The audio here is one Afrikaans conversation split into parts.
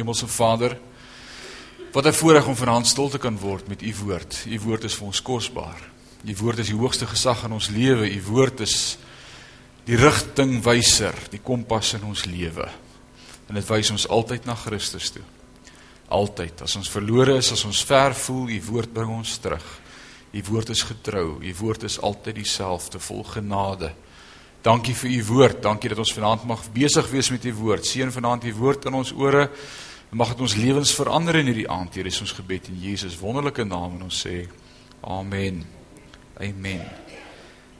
Hemelse Vader, wat 'n voorreg om vanaand stil te kan word met u woord. U woord is vir ons kosbaar. U woord is die hoogste gesag in ons lewe. U woord is die rigtingwyser, die kompas in ons lewe. En dit wys ons altyd na Christus toe. Altyd. As ons verlore is, as ons ver voel, u woord bring ons terug. U woord is getrou. U woord is altyd dieselfde, vol genade. Dankie vir u woord. Dankie dat ons vanaand mag besig wees met u woord. Seën vanaand u woord in ons ore. Mag dit ons lewens verander in hierdie aand. Hier is ons gebed in Jesus wonderlike naam en ons sê amen. Amen.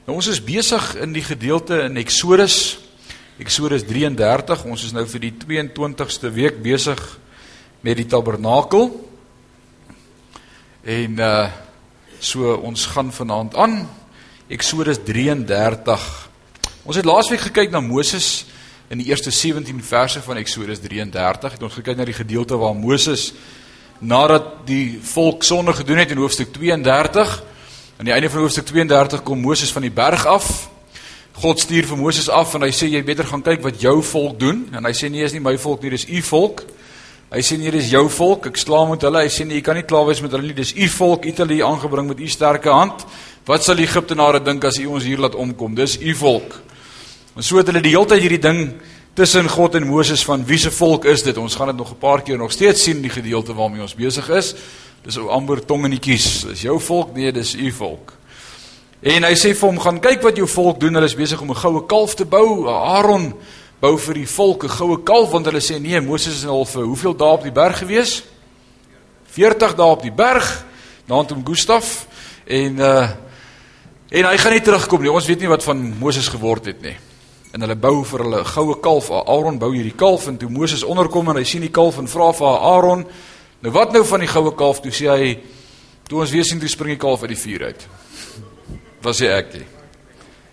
Nou ons is besig in die gedeelte in Eksodus Eksodus 33. Ons is nou vir die 22ste week besig met die tabernakel. En uh so ons gaan vanaand aan Eksodus 33. Ons het laasweek gekyk na Moses in die eerste 17 verse van Eksodus 33. Het ons gekyk na die gedeelte waar Moses nadat die volk sonde gedoen het in hoofstuk 32, aan die einde van hoofstuk 32 kom Moses van die berg af. God stuur vir Moses af en hy sê jy beter gaan kyk wat jou volk doen en hy sê nee is nie my volk nie dis u volk. Hy sê nee dis jou volk ek slaam met hulle. Hy sê nee jy kan nie klaar wees met hulle nie dis u volk het hulle hier aangebring met u sterke hand. Wat sal die Egiptenare dink as u ons hier laat omkom? Dis u volk. En so het hulle die hele tyd hierdie ding tussen God en Moses van wie se volk is dit? Ons gaan dit nog 'n paar keer nog steeds sien in die gedeelte waarmee ons besig is. Dis ou amper tong in die kies. Dis jou volk? Nee, dis u volk. En hy sê vir hom gaan kyk wat jou volk doen. Hulle is besig om 'n goue kalf te bou. Aaron bou vir die volk 'n goue kalf want hulle sê nee, Moses is al vir hoeveel dae op die berg gewees? 40 dae op die berg. Naant om Gustaf en uh en hy gaan nie terugkom nie. Ons weet nie wat van Moses geword het nie en hulle bou vir hulle 'n goue kalf. Aaron bou hierdie kalf en toe Moses onderkom en hy sien die kalf en vra vir Aaron, "Nou wat nou van die goue kalf?" Toe sê hy, "Toe ons weer sien toe spring die kalf uit die vuur uit." Was hy ek.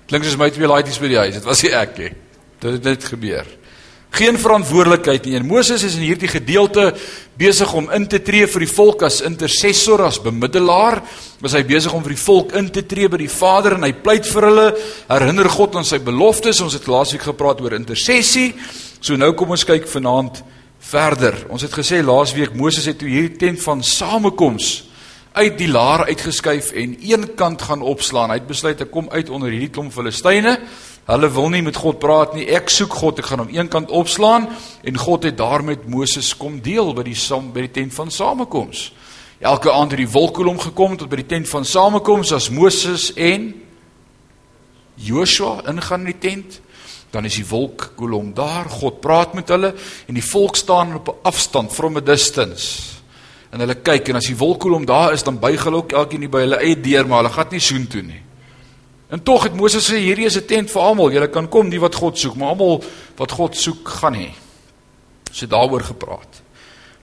Klink soos my twee laaitjies by die huis. Dit was hy ek. Dit het net gebeur. Geen verantwoordelikheid nie. En Moses is in hierdie gedeelte besig om in te tree vir die volk as intercessor, as bemiddelaar. Was hy besig om vir die volk in te tree by die Vader en hy pleit vir hulle, herinner God aan sy beloftes. Ons het laasweek gepraat oor intersessie. So nou kom ons kyk vanaand verder. Ons het gesê laasweek Moses het toe hierdie tent van samekoms uit die laar uitgeskuif en een kant gaan opslaan. Hy het besluit ek kom uit onder hierdie klomp Filistyne Hulle wil nie met God praat nie. Ek soek God. Ek gaan hom een kant opslaan en God het daar met Moses kom deel by die by die tent van samekoms. Elke aand het die wolkkolom gekom tot by die tent van samekoms as Moses en Joshua ingaan in die tent. Dan is die wolkkolom daar. God praat met hulle en die volk staan op 'n afstand from a distance. En hulle kyk en as die wolkkolom daar is, dan buig hulle ook elkeen by hulle eie deur, maar hulle gaan nie soontoe nie. En tog het Moses sê hierdie is 'n tent vir almal. Julle kan kom die wat God soek, maar almal wat God soek gaan hê. So daaroor gepraat.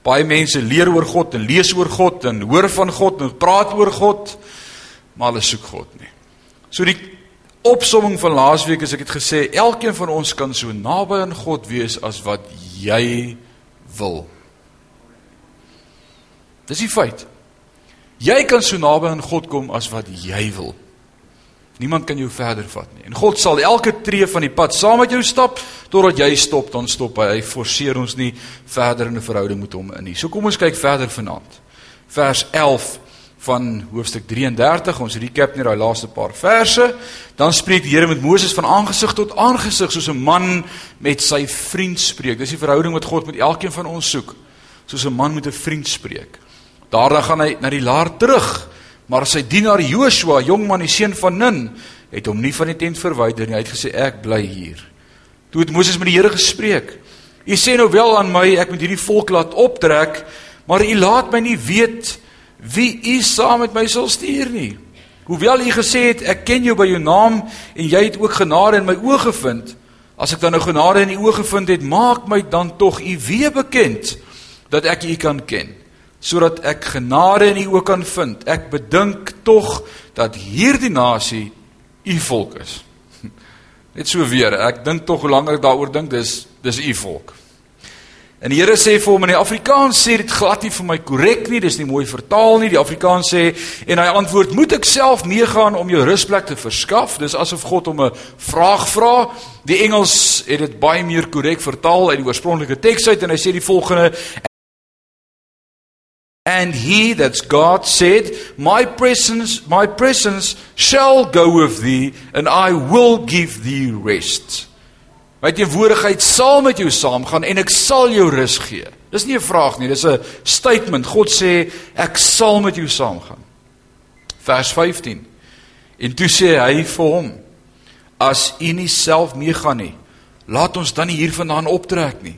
Baie mense leer oor God en lees oor God en hoor van God en praat oor God, maar hulle soek God nie. So die opsomming van laasweek is ek het gesê elkeen van ons kan so naby aan God wees as wat jy wil. Dis die feit. Jy kan so naby aan God kom as wat jy wil. Niemand kan jou verder vat nie. En God sal elke tree van die pad saam met jou stap totdat jy stop, dan stop hy. Hy forceer ons nie verder in 'n verhouding met hom in nie. So kom ons kyk verder vanaand. Vers 11 van hoofstuk 33. Ons recap net daai laaste paar verse. Dan spreek die Here met Moses van aangesig tot aangesig soos 'n man met sy vriend spreek. Dis die verhouding wat God met elkeen van ons soek. Soos 'n man met 'n vriend spreek. Daarna gaan hy na die laar terug Maar sy dienaar Joshua, jong man die seun van Nun, het hom nie van die tent verwyder nie. Hy het gesê ek bly hier. Toe het Moses met die Here gespreek. U sê nou wel aan my ek moet hierdie volk laat optrek, maar u laat my nie weet wie u saam met my sal stuur nie. Hoewel u gesê het ek ken jou by jou naam en jy het ook genade in my oë gevind, as ek dan nou genade in u oë gevind het, maak my dan tog u weer bekend dat ek u kan ken sodat ek genade in U ook kan vind. Ek bedink tog dat hierdie nasie U volk is. Net so weer, ek dink tog hoe langer ek daaroor dink, dis dis U volk. En die Here sê vir hom in die Afrikaans sê dit glad nie vir my korrek nie, dis nie mooi vertaal nie. Die Afrikaans sê en hy antwoord: "Moet ek self meegaan om jou rusplek te verskaf?" Dis asof God hom 'n vraag vra. Die Engels het dit baie meer korrek vertaal uit die oorspronklike teks uit en hy sê die volgende: And he, that's God, said, My presence, my presence shall go with thee, and I will give thee rest. My teenwoordigheid sal met jou saamgaan en ek sal jou rus gee. Dis nie 'n vraag nie, dis 'n statement. God sê ek sal met jou saamgaan. Vers 15. En toe sê hy vir hom: As u nie self meegaan nie, laat ons dan nie hiervandaan optrek nie.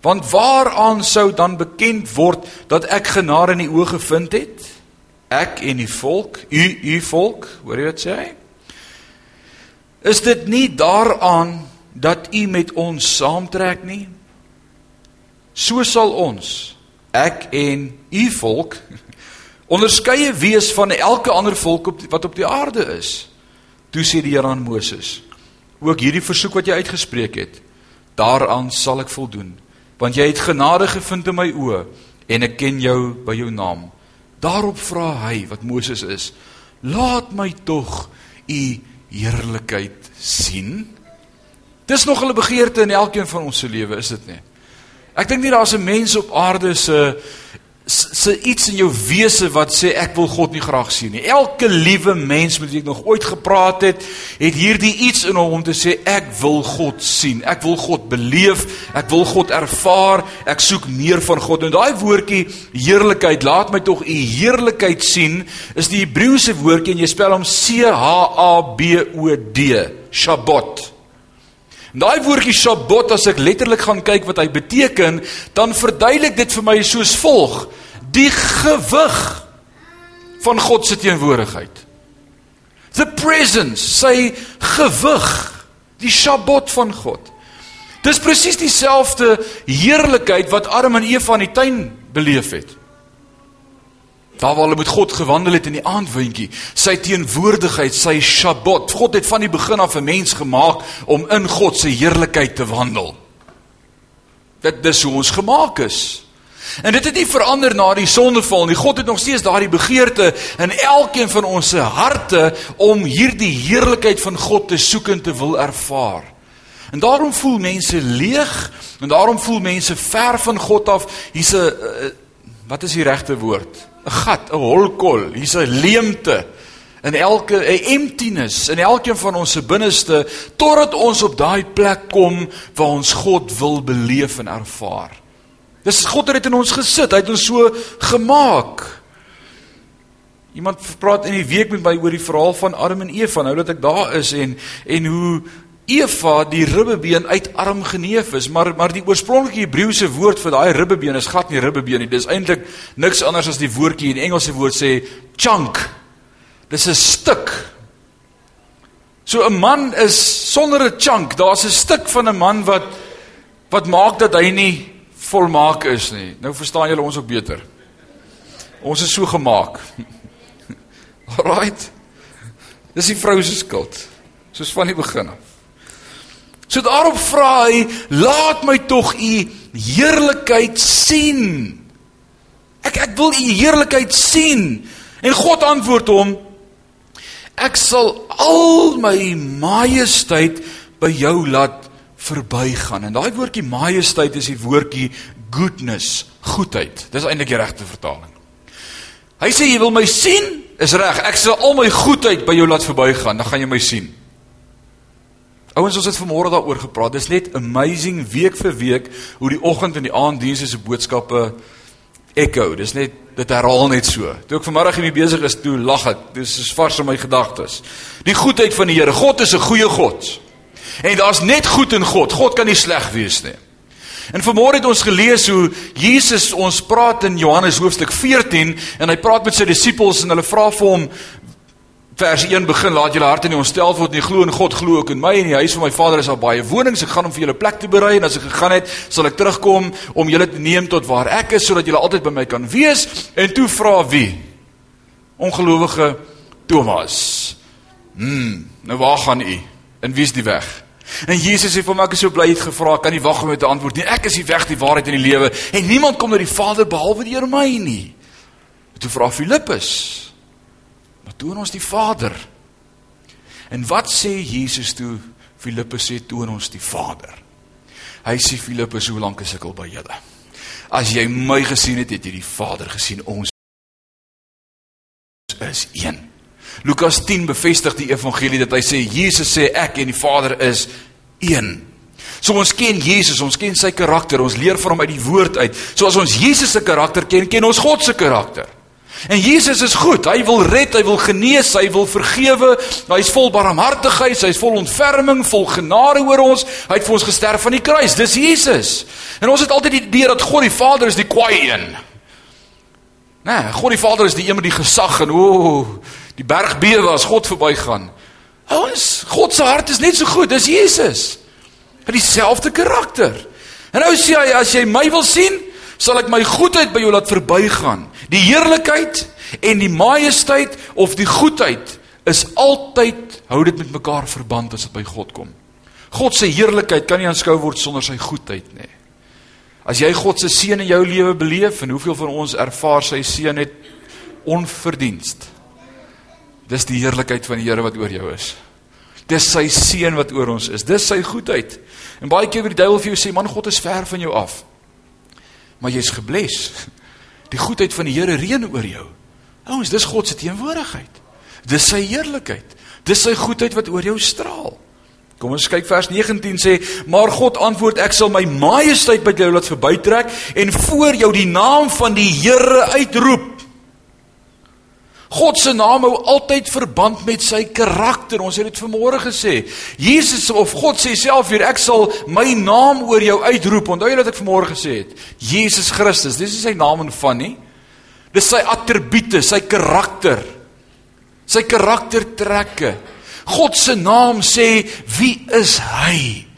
Want waaraan sou dan bekend word dat ek genade in die oë gevind het? Ek en die volk, u u volk, hoor jy wat sê hy? Is dit nie daaraan dat u met ons saamtrek nie? So sal ons, ek en u volk, onderskeie wees van elke ander volk op wat op die aarde is. Toe sê die Here aan Moses: Ook hierdie versoek wat jy uitgespreek het, daaraan sal ek voldoen want jy het genade gevind in my oë en ek ken jou by jou naam. Daarop vra hy wat Moses is: "Laat my tog u heerlikheid sien." Dis nog 'n begeerte in elkeen van ons se lewe, is dit nie? Ek dink nie daar's 'n mens op aarde se se iets in jou wese wat sê ek wil God nie graag sien nie. Elke liewe mens met wie ek nog ooit gepraat het, het hierdie iets in hom om te sê ek wil God sien. Ek wil God beleef, ek wil God ervaar, ek soek meer van God. En daai woordjie heerlikheid, laat my tog u heerlikheid sien, is die Hebreëse woordjie en jy spel hom C H A B O D, Shabbat. Daai woordjie Shabbat as ek letterlik gaan kyk wat hy beteken, dan verduidelik dit vir my soos volg: die gewig van God se teenwoordigheid. The presence, sy gewig, die Shabbat van God. Dis presies dieselfde heerlikheid wat Adam en Eva in die tuin beleef het. Daar waar hulle met God gewandel het in die aandwindjie, sy teenwoordigheid, sy Shabbat. God het van die begin af 'n mens gemaak om in God se heerlikheid te wandel. Dit dis hoe ons gemaak is. En dit het nie verander na die sondeval nie. God het nog steeds daardie begeerte in elkeen van ons se harte om hierdie heerlikheid van God te soek en te wil ervaar. En daarom voel mense leeg en daarom voel mense ver van God af. Hier's 'n wat is die regte woord? 'n gat, 'n holkol, hier's 'n leemte in elke 'n emptiness in elkeen van ons se binneste totdat ons op daai plek kom waar ons God wil beleef en ervaar. Dis God het dit in ons gesit, hy het ons so gemaak. Iemand praat in die week met my oor die verhaal van Adam en Eva, nou dat ek daar is en en hoe Eva die ribbebeen uitarm geneef is, maar maar die oorspronklike Hebreëse woord vir daai ribbebeen is glad nie ribbebeen nie. Dis eintlik niks anders as die woordjie in Engelse woord sê chunk. Dis 'n stuk. So 'n man is sonder 'n chunk. Daar's 'n stuk van 'n man wat wat maak dat hy nie volmaak is nie. Nou verstaan julle ons ook beter. Ons is so gemaak. Alraight. Dis die vrou se skuld. Soos van die begin af. So daarop vra hy, laat my tog u heerlikheid sien. Ek ek wil u heerlikheid sien. En God antwoord hom, ek sal al my majesteit by jou laat verbygaan. En daai woordjie majesteit is die woordjie goodness, goedheid. Dis eintlik die regte vertaling. Hy sê jy wil my sien? Is reg. Ek sal al my goedheid by jou laat verbygaan. Dan gaan jy my sien. Ouens, ons het vanmôre daaroor gepraat. Dis net amazing week vir week hoe die oggend en die aanddienste se boodskappe echo. Dis net dit herhaal net so. Toe ek vanmôre hiermee besig is, toe lag ek. Dis is vars in my gedagtes. Die goedheid van die Here. God is 'n goeie God. En daar's net goed in God. God kan nie sleg wees nie. En vanmôre het ons gelees hoe Jesus ons praat in Johannes hoofstuk 14 en hy praat met sy disippels en hulle vra vir hom vers 1 begin laat julle harte nie ontstel word nie. Glo in God glo ook in my en die huis van my Vader is al baie wonings. Ek gaan om vir julle plek te berei en as ek gegaan het sal ek terugkom om julle te neem tot waar ek is sodat julle altyd by my kan wees. En toe vra wie? Ongelowige Thomas. Hm nou waar gaan u? En wie is die weg? En Jesus sê vir my ek is so bly het gevra kan nie wag om te antwoord nie? Ek is die weg die waarheid en die lewe en niemand kom na die Vader behalwe deur my nie. Toe vra Filippus toon ons die Vader. En wat sê Jesus toe Filippus sê toon ons die Vader? Hy sê Filippus, hoe lank is ek al by julle? As jy my gesien het, het jy die Vader gesien. Ons is een. Lukas 10 bevestig die evangelie dat hy sê Jesus sê ek en die Vader is een. So ons ken Jesus, ons ken sy karakter, ons leer van hom uit die woord uit. So as ons Jesus se karakter ken, ken ons God se karakter. En Jesus is goed. Hy wil red, hy wil genees, hy wil vergewe. Hy's vol barmhartigheid, hy's vol ontferming, vol genade oor ons. Hy het vir ons gesterf aan die kruis. Dis Jesus. En ons het altyd die idee dat God die Vader is die kwaai een. Nee, God die Vader is die een met die gesag en o, die berg bewe as God verbygaan. Ouens, God se hart is net so goed. Dis Jesus. Hy dieselfde karakter. En nou sê hy as jy my wil sien, sal ek my goedheid by jou laat verbygaan. Die heerlikheid en die majesteit of die goedheid is altyd hou dit met mekaar verband as dit by God kom. God se heerlikheid kan nie aanskou word sonder sy goedheid nie. As jy God se seën in jou lewe beleef en hoeveel van ons ervaar sy seën net onverdienst. Dis die heerlikheid van die Here wat oor jou is. Dis sy seën wat oor ons is. Dis sy goedheid. En baie keer word die duiwel vir jou sê, "Man, God is ver van jou af." Maar jy's gebless. Die goedheid van die Here reën oor jou. Ouens, dis God se teenwoordigheid. Dis sy heerlikheid. Dis sy goedheid wat oor jou straal. Kom ons kyk vers 19 sê, maar God antwoord, ek sal my majesteit by jou laat verbytrek en voor jou die naam van die Here uitroep. God se naam hou altyd verband met sy karakter. Ons het dit vanmôre gesê. Jesus of God sê self hier, ek sal my naam oor jou uitroep. Onthou jy wat ek vanmôre gesê het? Jesus Christus. Dis nie sy naam en van nie. Dis sy attribute, sy karakter. Sy karaktertrekke. God se naam sê wie is hy?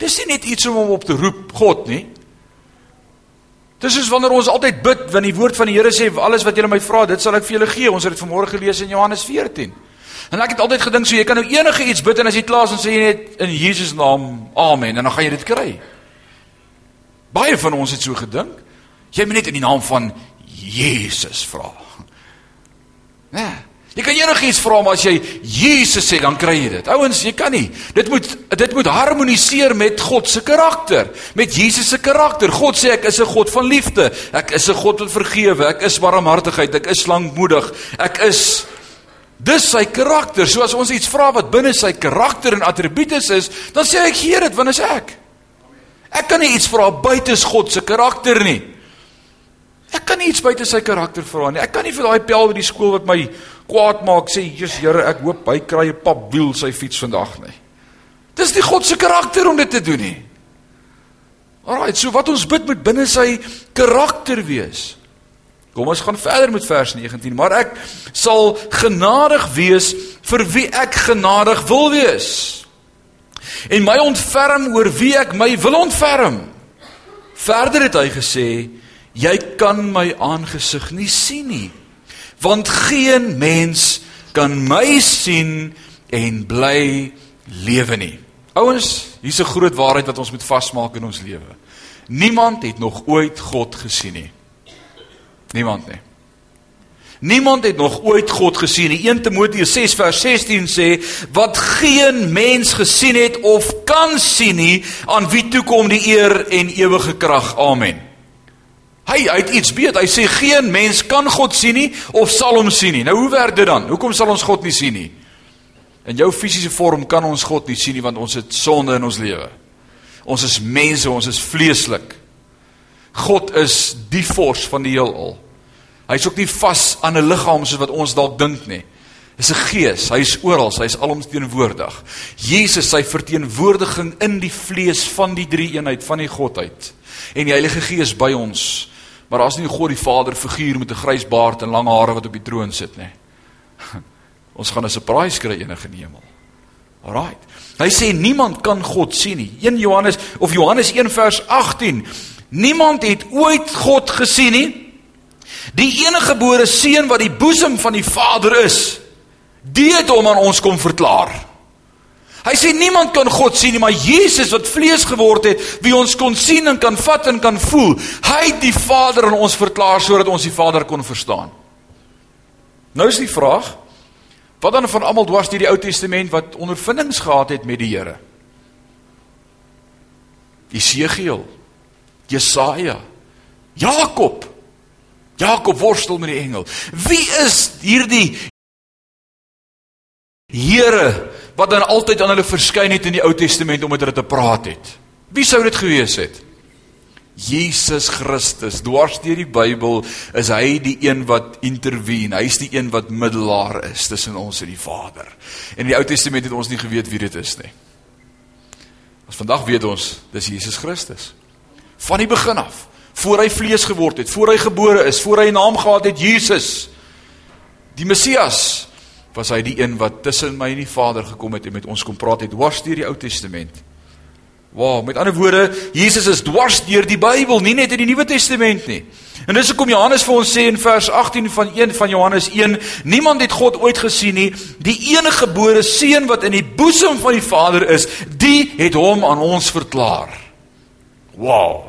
Dis nie net iets om hom op te roep, God nie. Dis soos wanneer ons altyd bid, want die woord van die Here sê alles wat julle my vra, dit sal ek vir julle gee. Ons het dit vanmôre gelees in Johannes 14. En ek het altyd gedink so jy kan nou enige iets bid en as jy klaar is sê jy net in Jesus naam amen en dan gaan jy dit kry. Baie van ons het so gedink. Jy moet net in die naam van Jesus vra. Nee. Jy kan enigiets vra maar as jy Jesus sê dan kry jy dit. Ouens, jy kan nie. Dit moet dit moet harmoniseer met God se karakter, met Jesus se karakter. God sê ek is 'n God van liefde. Ek is 'n God wat vergewe. Ek is barmhartigheid. Ek is lankmoedig. Ek is dis sy karakter. So as ons iets vra wat binne sy karakter en attribute is, dan sê ek gee dit want is ek. Ek kan nie iets vra buite God se karakter nie. Ek kan nie iets buite sy karakter vra nie. Ek kan nie vir daai pel by die skool wat my kwaad maak sê, "Jesus Here, ek hoop hy kry 'n papwiel sy fiets vandag nie." Dis nie God se karakter om dit te doen nie. Alraai, so wat ons bid moet binne sy karakter wees. Kom ons gaan verder met vers 19, maar ek sal genadig wees vir wie ek genadig wil wees. En my ontferm oor wie ek my wil ontferm. Verder het hy gesê, jy kan my aangesig nie sien nie want geen mens kan my sien en bly lewe nie. Ouens, hier's 'n groot waarheid wat ons moet vasmaak in ons lewe. Niemand het nog ooit God gesien nie. Niemand nie. Niemand het nog ooit God gesien nie. 1 Timoteus 6 vers 16 sê wat geen mens gesien het of kan sien nie, aan wie toe kom die eer en ewige krag. Amen. Hy hy het iets weet. Hy sê geen mens kan God sien nie of sal hom sien nie. Nou hoe werk dit dan? Hoekom sal ons God nie sien nie? In jou fisiese vorm kan ons God nie sien nie want ons het sonde in ons lewe. Ons is mense, ons is vleeslik. God is die vors van die heelal. Hy's ook nie vas aan 'n liggaam soos wat ons dalk dink nie. Dis 'n gees. Hy's oral, hy's alomteenwoordig. Jesus sy verteenwoordiging in die vlees van die drie eenheid van die godheid en die Heilige Gees by ons Maar daar's nie God die Vader figuur met 'n grys baard en lang hare wat op die troon sit nie. Ons gaan 'n surprise kry enige in die hemel. Alraight. Hy sê niemand kan God sien nie. 1 Johannes of Johannes 1 vers 18. Niemand het ooit God gesien nie. Die enige gebore seun wat die boesem van die Vader is, die het hom aan ons kom verklaar. Hy sê niemand kan God sien nie, maar Jesus wat vlees geword het, wie ons kon sien en kan vat en kan voel, hy het die Vader aan ons verklaar sodat ons die Vader kon verstaan. Nou is die vraag, wat dan van almal dwars deur die Ou Testament wat ondervindings gehad het met die Here? Jesegiel, Jesaja, Jakob. Jakob worstel met die engel. Wie is hierdie Here wat dan altyd aan hulle verskyn het in die Ou Testament om met hulle te praat het? Wie sou dit gewees het? Jesus Christus. Dwars deur die Bybel is hy die een wat intervene. Hy's die een wat middelaar is tussen ons en die Vader. En in die Ou Testament het ons nie geweet wie dit is nie. Ons vandag weet ons, dis Jesus Christus. Van die begin af, voor hy vlees geword het, voor hy gebore is, voor hy 'n naam gehad het, Jesus. Die Messias was hy die een wat tussen my en die Vader gekom het en met ons kom praat het dwars deur die Ou Testament. Wow, met ander woorde, Jesus is dwars deur die Bybel, nie net in die Nuwe Testament nie. En dis hoekom Johannes vir ons sê in vers 18 van 1 van Johannes 1, niemand het God ooit gesien nie. Die enige gebore seun wat in die boesem van die Vader is, die het hom aan ons verklaar. Wow.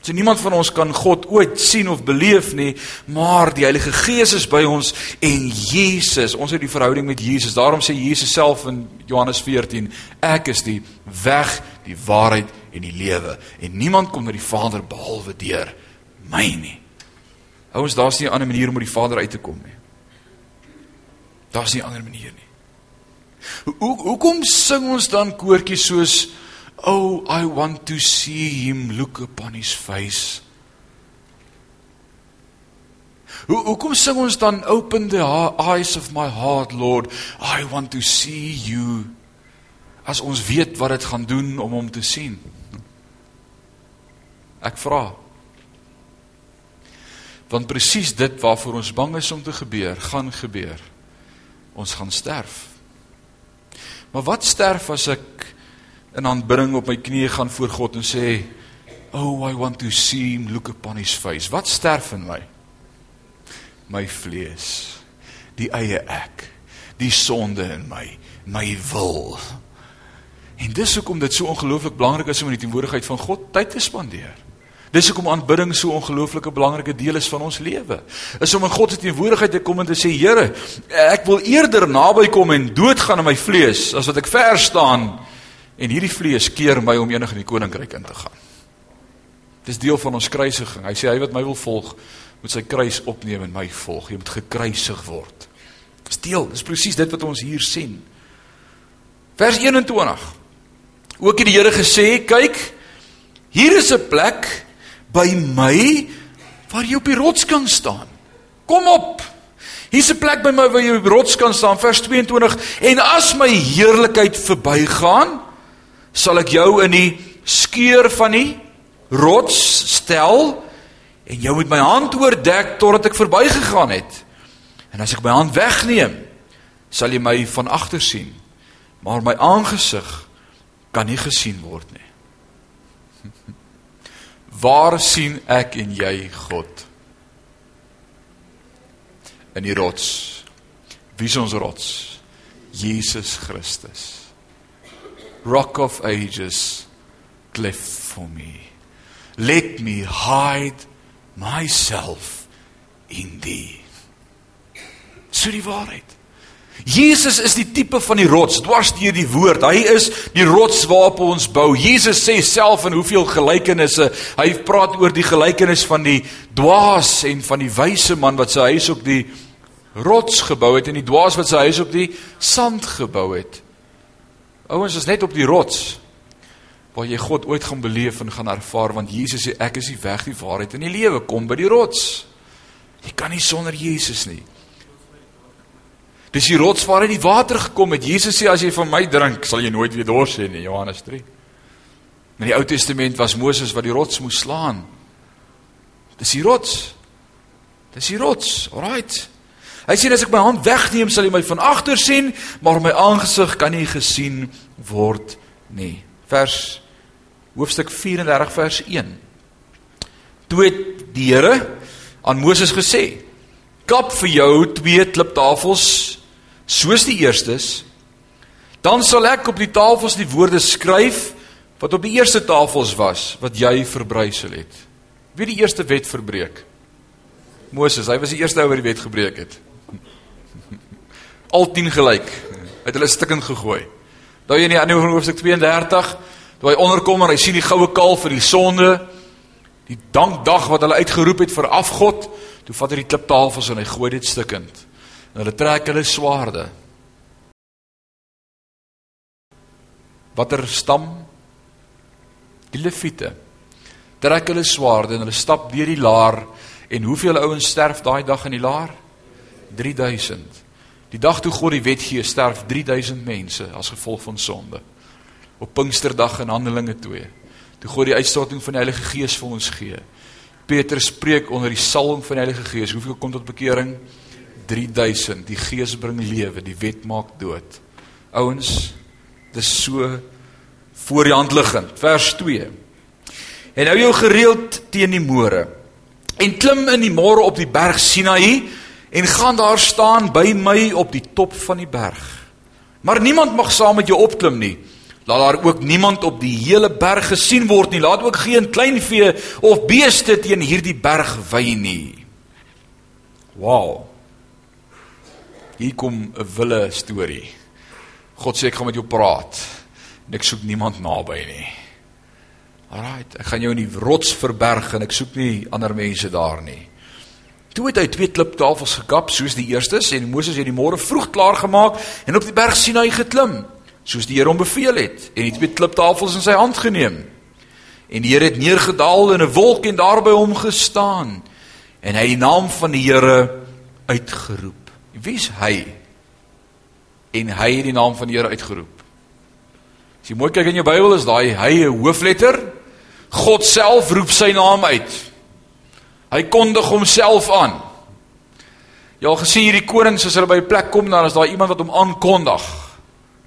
So niemand van ons kan God ooit sien of beleef nie, maar die Heilige Gees is by ons en Jesus, ons het die verhouding met Jesus. Daarom sê Jesus self in Johannes 14, ek is die weg, die waarheid en die lewe en niemand kom na die Vader behalwe deur my nie. Ouens, daar's nie 'n ander manier om by die Vader uit te kom nie. Daar's nie 'n ander manier nie. Hoe hoekom sing ons dan koortjies soos Oh, I want to see him look upon his face. Hoe hoekom sing ons dan open the eyes of my heart Lord, I want to see you as ons weet wat dit gaan doen om hom te sien? Ek vra. Want presies dit waarvoor ons bang is om te gebeur, gaan gebeur. Ons gaan sterf. Maar wat sterf as ek in aanbidding op my knieë gaan voor God en sê, "Oh, I want to see him look upon his face." Wat sterf in my? My vlees, die eie ek, die sonde in my, my wil. En dis hoekom dit so ongelooflik belangrik is om in die teenwoordigheid van God tyd te spandeer. Dis hoekom aanbidding so 'n ongelooflike belangrike deel is van ons lewe. Is om in God se teenwoordigheid te kom en te sê, Here, ek wil eerder naby kom en doodgaan in my vlees as wat ek ver staan En hierdie vlees keer my om enig in die koninkryk in te gaan. Dis deel van ons kruisiging. Hy sê hy wat my wil volg, moet sy kruis opneem en my volg. Jy moet gekruisig word. Dis deel, dis presies dit wat ons hier sien. Vers 21. Ook het die Here gesê, kyk, hier is 'n plek by my waar jy op die rots kan staan. Kom op. Hier's 'n plek by my waar jy op die rots kan staan, vers 22. En as my heerlikheid verbygaan, sal ek jou in die skeur van die rots stel en jou met my hand oordek totdat ek verbygegaan het. En as ek my hand wegneem, sal jy my van agter sien, maar my aangesig kan nie gesien word nie. Waar sien ek en jy God? In die rots. Wie is ons rots? Jesus Christus rock of ages, cleft for me. Let me hide myself in thee. So die waarheid. Jesus is die tipe van die rots, dwars deur die woord. Hy is die rots waarop ons bou. Jesus sê self in hoeveel gelykenisse, hy praat oor die gelykenis van die dwaas en van die wyse man wat sy huis op die rots gebou het en die dwaas wat sy huis op die sand gebou het. Ouens is net op die rots waar jy God ooit gaan beleef en gaan ervaar want Jesus sê ek is die weg, die waarheid en die lewe. Kom by die rots. Jy kan nie sonder Jesus nie. Dis die rots waar uit die water gekom het. Jesus sê as jy van my drink, sal jy nooit weer dors hê nie, Johannes 3. In die Ou Testament was Moses wat die rots moes slaan. Dis die rots. Dis die rots. Alraight. Hy sê as ek my hand wegneem, sal jy my van agter sien, maar my aangesig kan nie gesien word nie. Vers hoofstuk 34 vers 1. Toe het die Here aan Moses gesê: "Kap vir jou twee kliptafels soos die eerstes, dan sal ek op die tafels die woorde skryf wat op die eerste tafels was wat jy verbrysel het." Wie die eerste wet verbreek? Moses, hy was die eerste ou wat die wet gebreek het al 10 gelyk. Het hulle stikkend gegooi. Daai in die ander hoofstuk 32, toe hy onderkom en hy sien die goue kalf vir die sonde. Die dankdag wat hulle uitgeroep het vir afgod, toe vat hy die kliptafels en hy gooi dit stukkend. En hulle trek hulle swaarde. Watter stam? Die Lewiete. Trek hulle swaarde en hulle stap deur die laar en hoeveel ouens sterf daai dag in die laar? 3000. Die dag toe God die wet gee, sterf 3000 mense as gevolg van sonde. Op Pinksterdag in Handelinge 2. Toe God die uitstorting van die Heilige Gees vir ons gee. Petrus spreek onder die salwing van die Heilige Gees. Hoeveel kom tot bekering? 3000. Die Gees bring lewe, die wet maak dood. Ouens, dis so voor die hand liggend. Vers 2. En nou jou gereeld teen die môre. En klim in die môre op die berg Sinaï en gaan daar staan by my op die top van die berg. Maar niemand mag saam met jou opklim nie. Laat daar ook niemand op die hele berg gesien word nie. Laat ook geen kleinvee of beeste teen hierdie berg wy nie. Wow. Hier kom 'n wille storie. God sê ek gaan met jou praat. En ek soek niemand naby nie. Alraight, ek gaan jou in die rots verberg en ek soek nie ander mense daar nie. Toe het hy twee kliptafels gekap soos die eerstes en Moses het die môre vroeg klaar gemaak en op die berg Sinai geklim soos die Here hom beveel het en die twee kliptafels in sy hand geneem. En die Here het neergedaal in 'n wolk en daar by hom gestaan en hy het die naam van die Here uitgeroep. Wie's hy? En hy het die naam van die Here uitgeroep. As jy mooi kyk in jou Bybel is daai hy 'n hoofletter. God self roep sy naam uit. Hy kondig homself aan. Jy al gesien hierdie konings as hulle by 'n plek kom dan is daar iemand wat hom aankondig.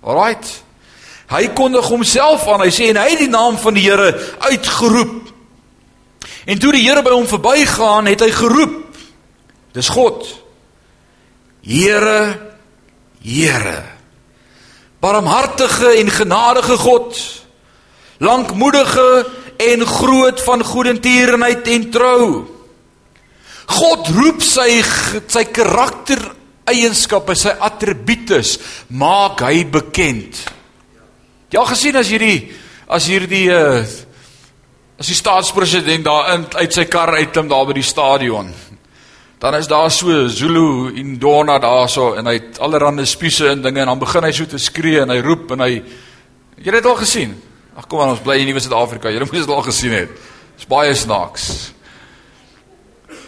Alraight. Hy kondig homself aan. Hy sê en hy het die naam van die Here uitgeroep. En toe die Here by hom verbygaan, het hy geroep. Dis God. Here, Here. Barmhartige en genadige God. Lankmoedige en groot van goedertierenheid en trou. God roep sy sy karakter eienskappe, sy attributes maak hy bekend. Ja gesien as hierdie as hierdie uh as die staatspresident daar in uit sy kar uitklim daar by die stadion. Dan is daar so Zulu en Dona daarso en hy het allerlei spiese en dinge en dan begin hy so te skree en hy roep en hy Jy het dit al gesien. Ag kom aan ons bly in Nuwe Suid-Afrika. Jy moet dit al gesien het. Dit's baie snaaks.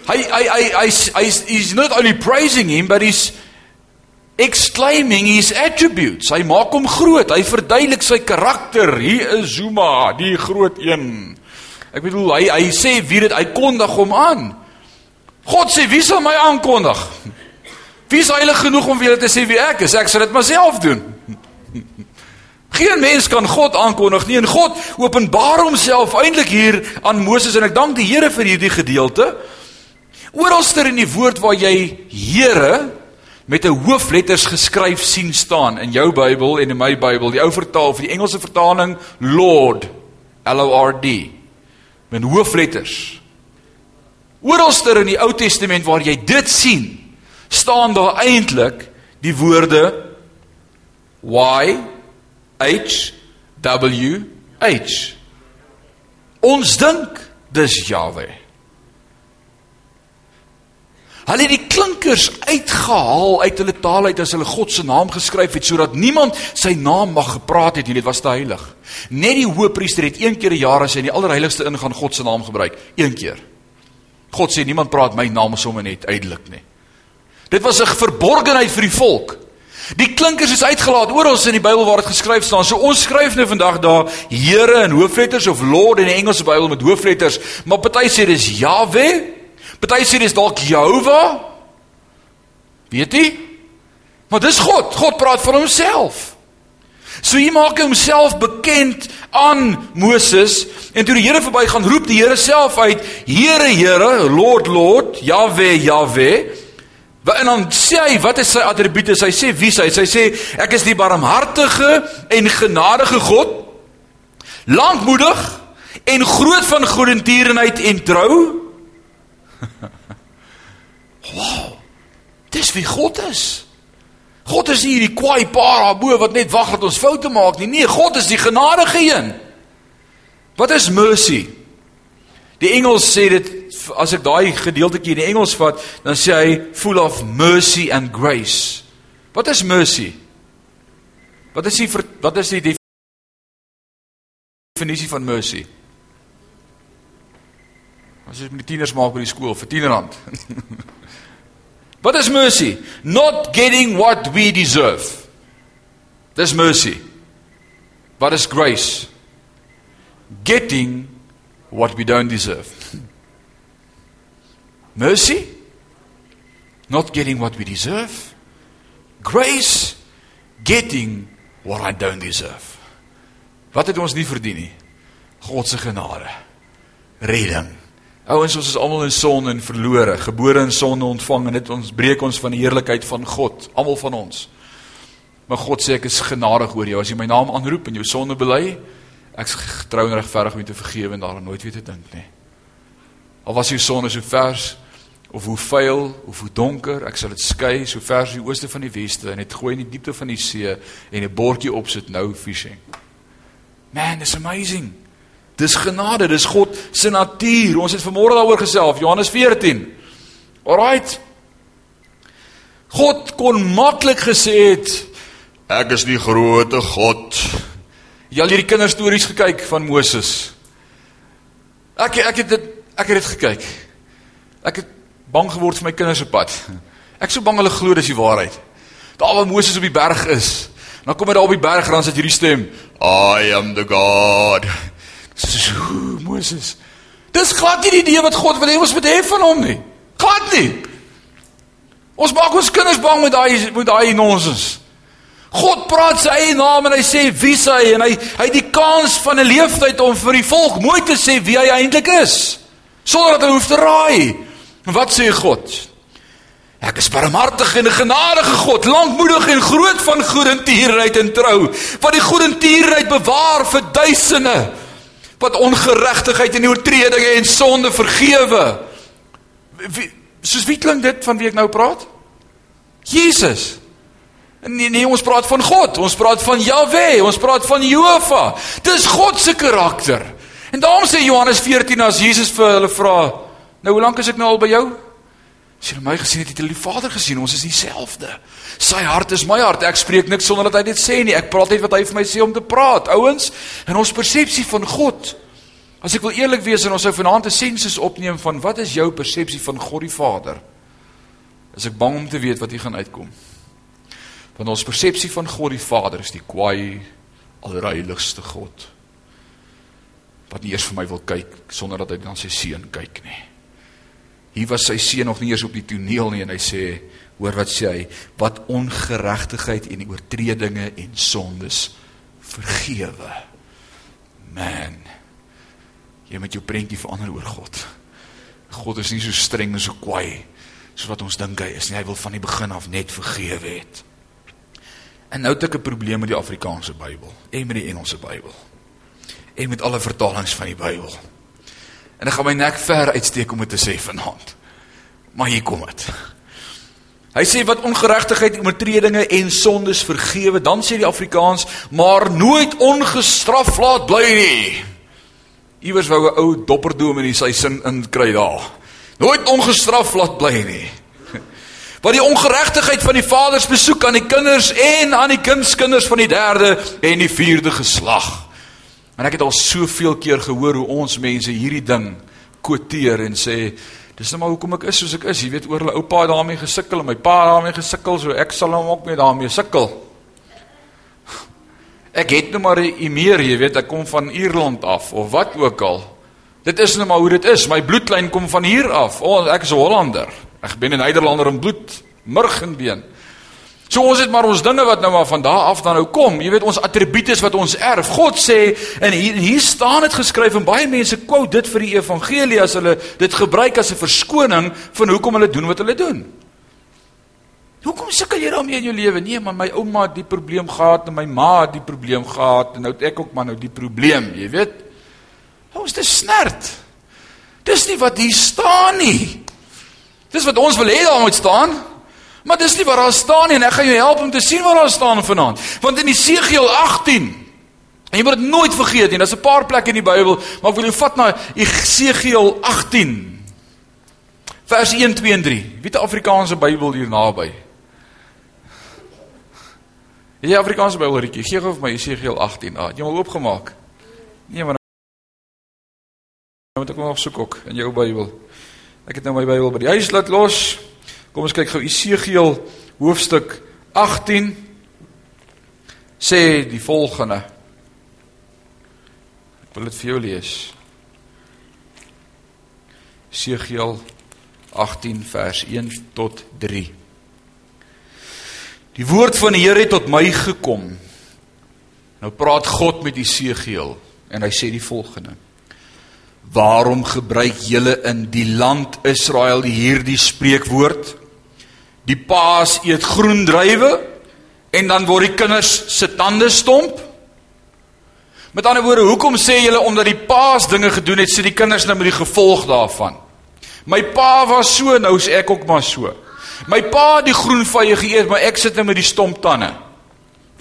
Hy hy hy hy's hy's he's not only praising him but he's exclaiming his attributes. Hy maak hom groot. Hy verduidelik sy karakter. Hier is Zuma, die groot een. Ek bedoel hy hy sê wie dit hy kondig hom aan. God sê wie sal my aankondig? Wie is heilig genoeg om vir julle te sê wie ek is? Ek sal dit myself doen. Geen mens kan God aankondig nie en God openbaar homself eintlik hier aan Moses en ek dank die Here vir hierdie gedeelte. Oralster in die woord waar jy Here met 'n hoofletters geskryf sien staan in jou Bybel en in my Bybel, die ou vertaal vir die Engelse vertaling Lord L O R D met hoofletters. Oralster in die Ou Testament waar jy dit sien, staan daar eintlik die woorde Y H W H. Ons dink dis Jahwe. Hulle het die klinkers uitgehaal uit hulle taal uit as hulle God se naam geskryf het sodat niemand sy naam mag gepraat het nie. Dit was te heilig. Net die hoëpriester het een keer 'n jaar as hy in die allerheiligste ingaan God se naam gebruik, een keer. God sê niemand praat my naam sommer net uitelik nie. Dit was 'n verborgenheid vir die volk. Die klinkers is uitgelaat oral in die Bybel waar dit geskryf staan. So ons skryf nou vandag daar Here in hoofletters of Lord in die Engelse Bybel met hoofletters, maar party sê dis Yahweh Party sê dis dalk Jehovah. Weet jy? Maar dis God. God praat van homself. So hy maak homself bekend aan Moses en toe die Here verbygaan, roep die Here self uit: Here, Here, Lord, Lord, Yahweh, Yahweh. En dan sê hy, wat is sy attribute? Hy sê wie hy is. Hy sê ek is die barmhartige en genadige God, lankmoedig en groot van goedertierenheid en trou. Wow. Dis wie God is. God is nie hierdie kwaai pa daarbo wat net wag dat ons foute maak nie. Nee, God is die genadige een. Wat is mercy? Die Engels sê dit as ek daai gedeeltetjie in die Engels vat, dan sê hy full of mercy and grace. Wat is mercy? Wat is die wat is die definisie van mercy? As jy met tieners maak by die skool vir 10 rand. Wat is mercy? Not getting what we deserve. Dis mercy. Wat is grace? Getting what we don't deserve. Mercy? Not getting what we deserve. Grace? Getting what I don't deserve. Wat het ons nie verdien nie? God se genade. Redding. Ouens, ons is almal in sonde en verlore, gebore in sonde ontvang en dit ons breek ons van die heerlikheid van God, almal van ons. Maar God sê ek is genadig oor jou as jy my naam aanroep en jou sonde bely, ek is getrou en regverdig om jou te vergewe en daaraan nooit weer te dink nie. Al was jou sonde so vers of hoe vuil of hoe donker, ek sal dit skei so ver as die ooste van die weste en dit gooi in die diepte van die see en 'n bordjie opsit nou fishing. Man, it's amazing. Dis genade, dis God se natuur. Ons het vanmôre daaroor gesels, Johannes 14. Alraight. God kon maklik gesê het ek is die grootte God. Jy al hierdie kinderstories gekyk van Moses. Ek ek het dit ek het dit gekyk. Ek het bang geword vir my kinders se pad. Ek so bang hulle glo dis die waarheid. Daar waar Moses op die berg is. Dan kom hy daar op die berg en dan sit hierdie stem, I am the God. So, Moses. Dis glad nie die idee wat God wil hê ons moet hê van hom nie. Glad nie. Ons maak ons kinders bang met daai met daai nonsens. God praat sy eie naam en hy sê wie hy en hy hy het die kans van 'n leeftyd om vir die volk mooi te sê wie hy eintlik is sonder dat hulle hoef te raai. En wat sê God? Ek is barmhartig en 'n genadige God, lankmoedig en groot van goedertierenheid en trou, wat die goedertierenheid bewaar vir duisende wat ongeregtigheid en oortredinge en sonde vergewe. Wie, soos wie klink dit van wie ek nou praat? Jesus. Nee nee, ons praat van God. Ons praat van Jahwe, ons praat van Jehovah. Dis God se karakter. En daarom sê Johannes 14 as Jesus vir hulle vra, "Nou hoe lank is ek nou al by jou?" As jy my gesien het, het jy die Vader gesien. Ons is dieselfde. Sy hart is my hart. Ek spreek niks sonder dat hy dit sê nie. Ek praat net wat hy vir my sê om te praat. Ouens, en ons persepsie van God. As ek wil eerlik wees en ons sou vanaand 'n sensus opneem van wat is jou persepsie van God die Vader? Is ek bang om te weet wat hier gaan uitkom. Want ons persepsie van God die Vader is die kwaai, allerheiligste God. Wat nie eers vir my wil kyk sonder dat hy dan sy seun kyk nie. Hier was sy seun nog nie eens op die toneel nie en hy sê, hoor wat sê hy, wat ongeregtigheid en oortredinge en sondes vergewe. Man. Jy moet jou prentjie verander oor God. God is nie so streng en so kwaai soos wat ons dink hy is nie. Hy wil van die begin af net vergewe het. En nou het ek 'n probleem met die Afrikaanse Bybel en met die Engelse Bybel. En met alle vertalings van die Bybel. En ek gaan my nek ver uitsteek om dit te sê vanaand. Maar hier kom dit. Hy sê wat ongeregtigheid, oortredinge en sondes vergewe, dan sê die Afrikaans, maar nooit ongestraf laat bly nie. Iewers wou 'n ou dopperdoom in sy sin inkry daar. Nooit ongestraf laat bly nie. Wat die ongeregtigheid van die vaders besoek aan die kinders en aan die kindskinders van die derde en die vierde geslag. En ek het al soveel keer gehoor hoe ons mense hierdie ding quoteer en sê dis nou maar hoekom ek is soos ek is. Jy weet oor hulle oupa daarmee gesukkel en my pa daarmee gesukkel, so ek sal hom ook mee daarmee sukkel. Ek het nou maar 'n meer, jy weet, ek kom van Ierland af of wat ook al. Dit is nou maar hoe dit is. My bloedlyn kom van hier af. O, oh, ek is 'n Hollander. Ek ben 'n Nederlander in bloed, murg en been. So ons het maar ons dinge wat nou maar van daar af dan nou kom. Jy weet ons attribute wat ons erf. God sê en hier hier staan dit geskryf en baie mense quote dit vir die evangelie as hulle dit gebruik as 'n verskoning van hoekom hulle doen wat hulle doen. Hoekom sukkel jy daarmee in jou lewe? Nee, maar my ouma het die probleem gehad en my ma het die probleem gehad en nou het ek ook maar nou die probleem, jy weet. Ons is snert. Dis nie wat hier staan nie. Dis wat ons wil hê daar moet staan. Maar dis nie waar daar staan nie en ek gaan jou help om te sien waar daar staan vanaand. Want in Esegiel 18 En jy moet dit nooit vergeet nie. Daar's 'n paar plekke in die Bybel, maar ek wil jou vat na Esegiel 18 vers 1 2 en 3. Wie het 'n Afrikaanse Bybel hier naby? Het jy Afrikaanse Bybel retjie? Gee gou vir my Esegiel 18. Ah, jy hom oopgemaak? Nee, maar nou moet ek nog soek ook in jou Bybel. Ek het nou my Bybel by die huis laat los. Kom ons kyk gou Esegiel hoofstuk 18 sê die volgende. Ek wil dit vir jou lees. Esegiel 18 vers 1 tot 3. Die woord van die Here het tot my gekom. Nou praat God met Esegiel en hy sê die volgende: Waarom gebruik julle in die land Israel hierdie spreekwoord? Die paas eet groen druiwe en dan word die kinders se tande stomp. Met ander woorde, hoekom sê julle omdat die paas dinge gedoen het, sê die kinders nou met die gevolg daarvan? My pa was so, nou is ek ook maar so. My pa het die groen vye geëet, maar ek sit nou met die stomp tande.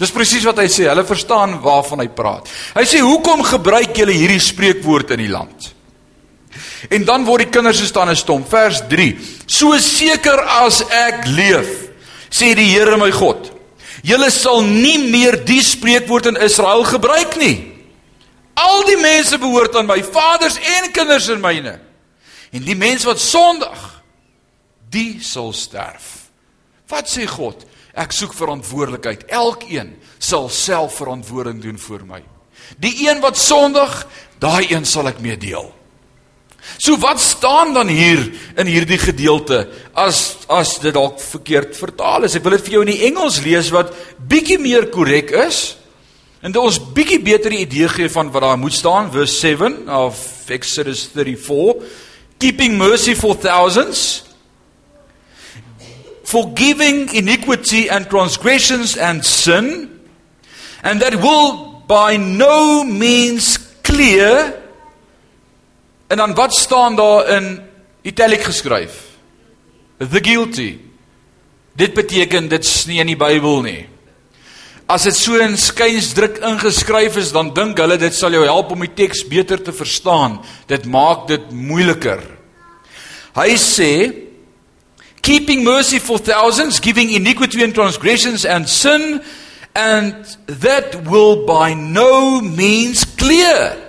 Dis presies wat hy sê. Hulle verstaan waarvan hy praat. Hy sê, "Hoekom gebruik julle hierdie spreekwoord in die land?" En dan word die kinders se tande stomp. Vers 3. "So seker as ek leef," sê die Here my God, "julle sal nie meer die spreekwoord in Israel gebruik nie. Al die mense behoort aan my, vaders en kinders in myne." En die mens wat sondig, die sal sterf. Wat sê God? Ek soek verantwoordelikheid. Elkeen sal self verantwoording doen vir my. Die een wat sondig, daai een sal ek mee deel. So wat staan dan hier in hierdie gedeelte as as dit dalk verkeerd vertaal is? Ek wil dit vir jou in die Engels lees wat bietjie meer korrek is. En dit ons bietjie beter idee gee van wat daar moet staan, verse 7 of Exodus 34 keeping mercy for thousands, forgiving iniquity and transgressions and sin, and that will by no means clear. En dan wat staan daar in italic geskryf? The guilty. Dit beteken dit's nie in die Bybel nie. As dit so in skynsdruk ingeskryf is, dan dink hulle dit sal jou help om die teks beter te verstaan. Dit maak dit moeiliker. Hy sê keeping mercy for thousands, giving iniquity and transgressions and sin and that will by no means clear.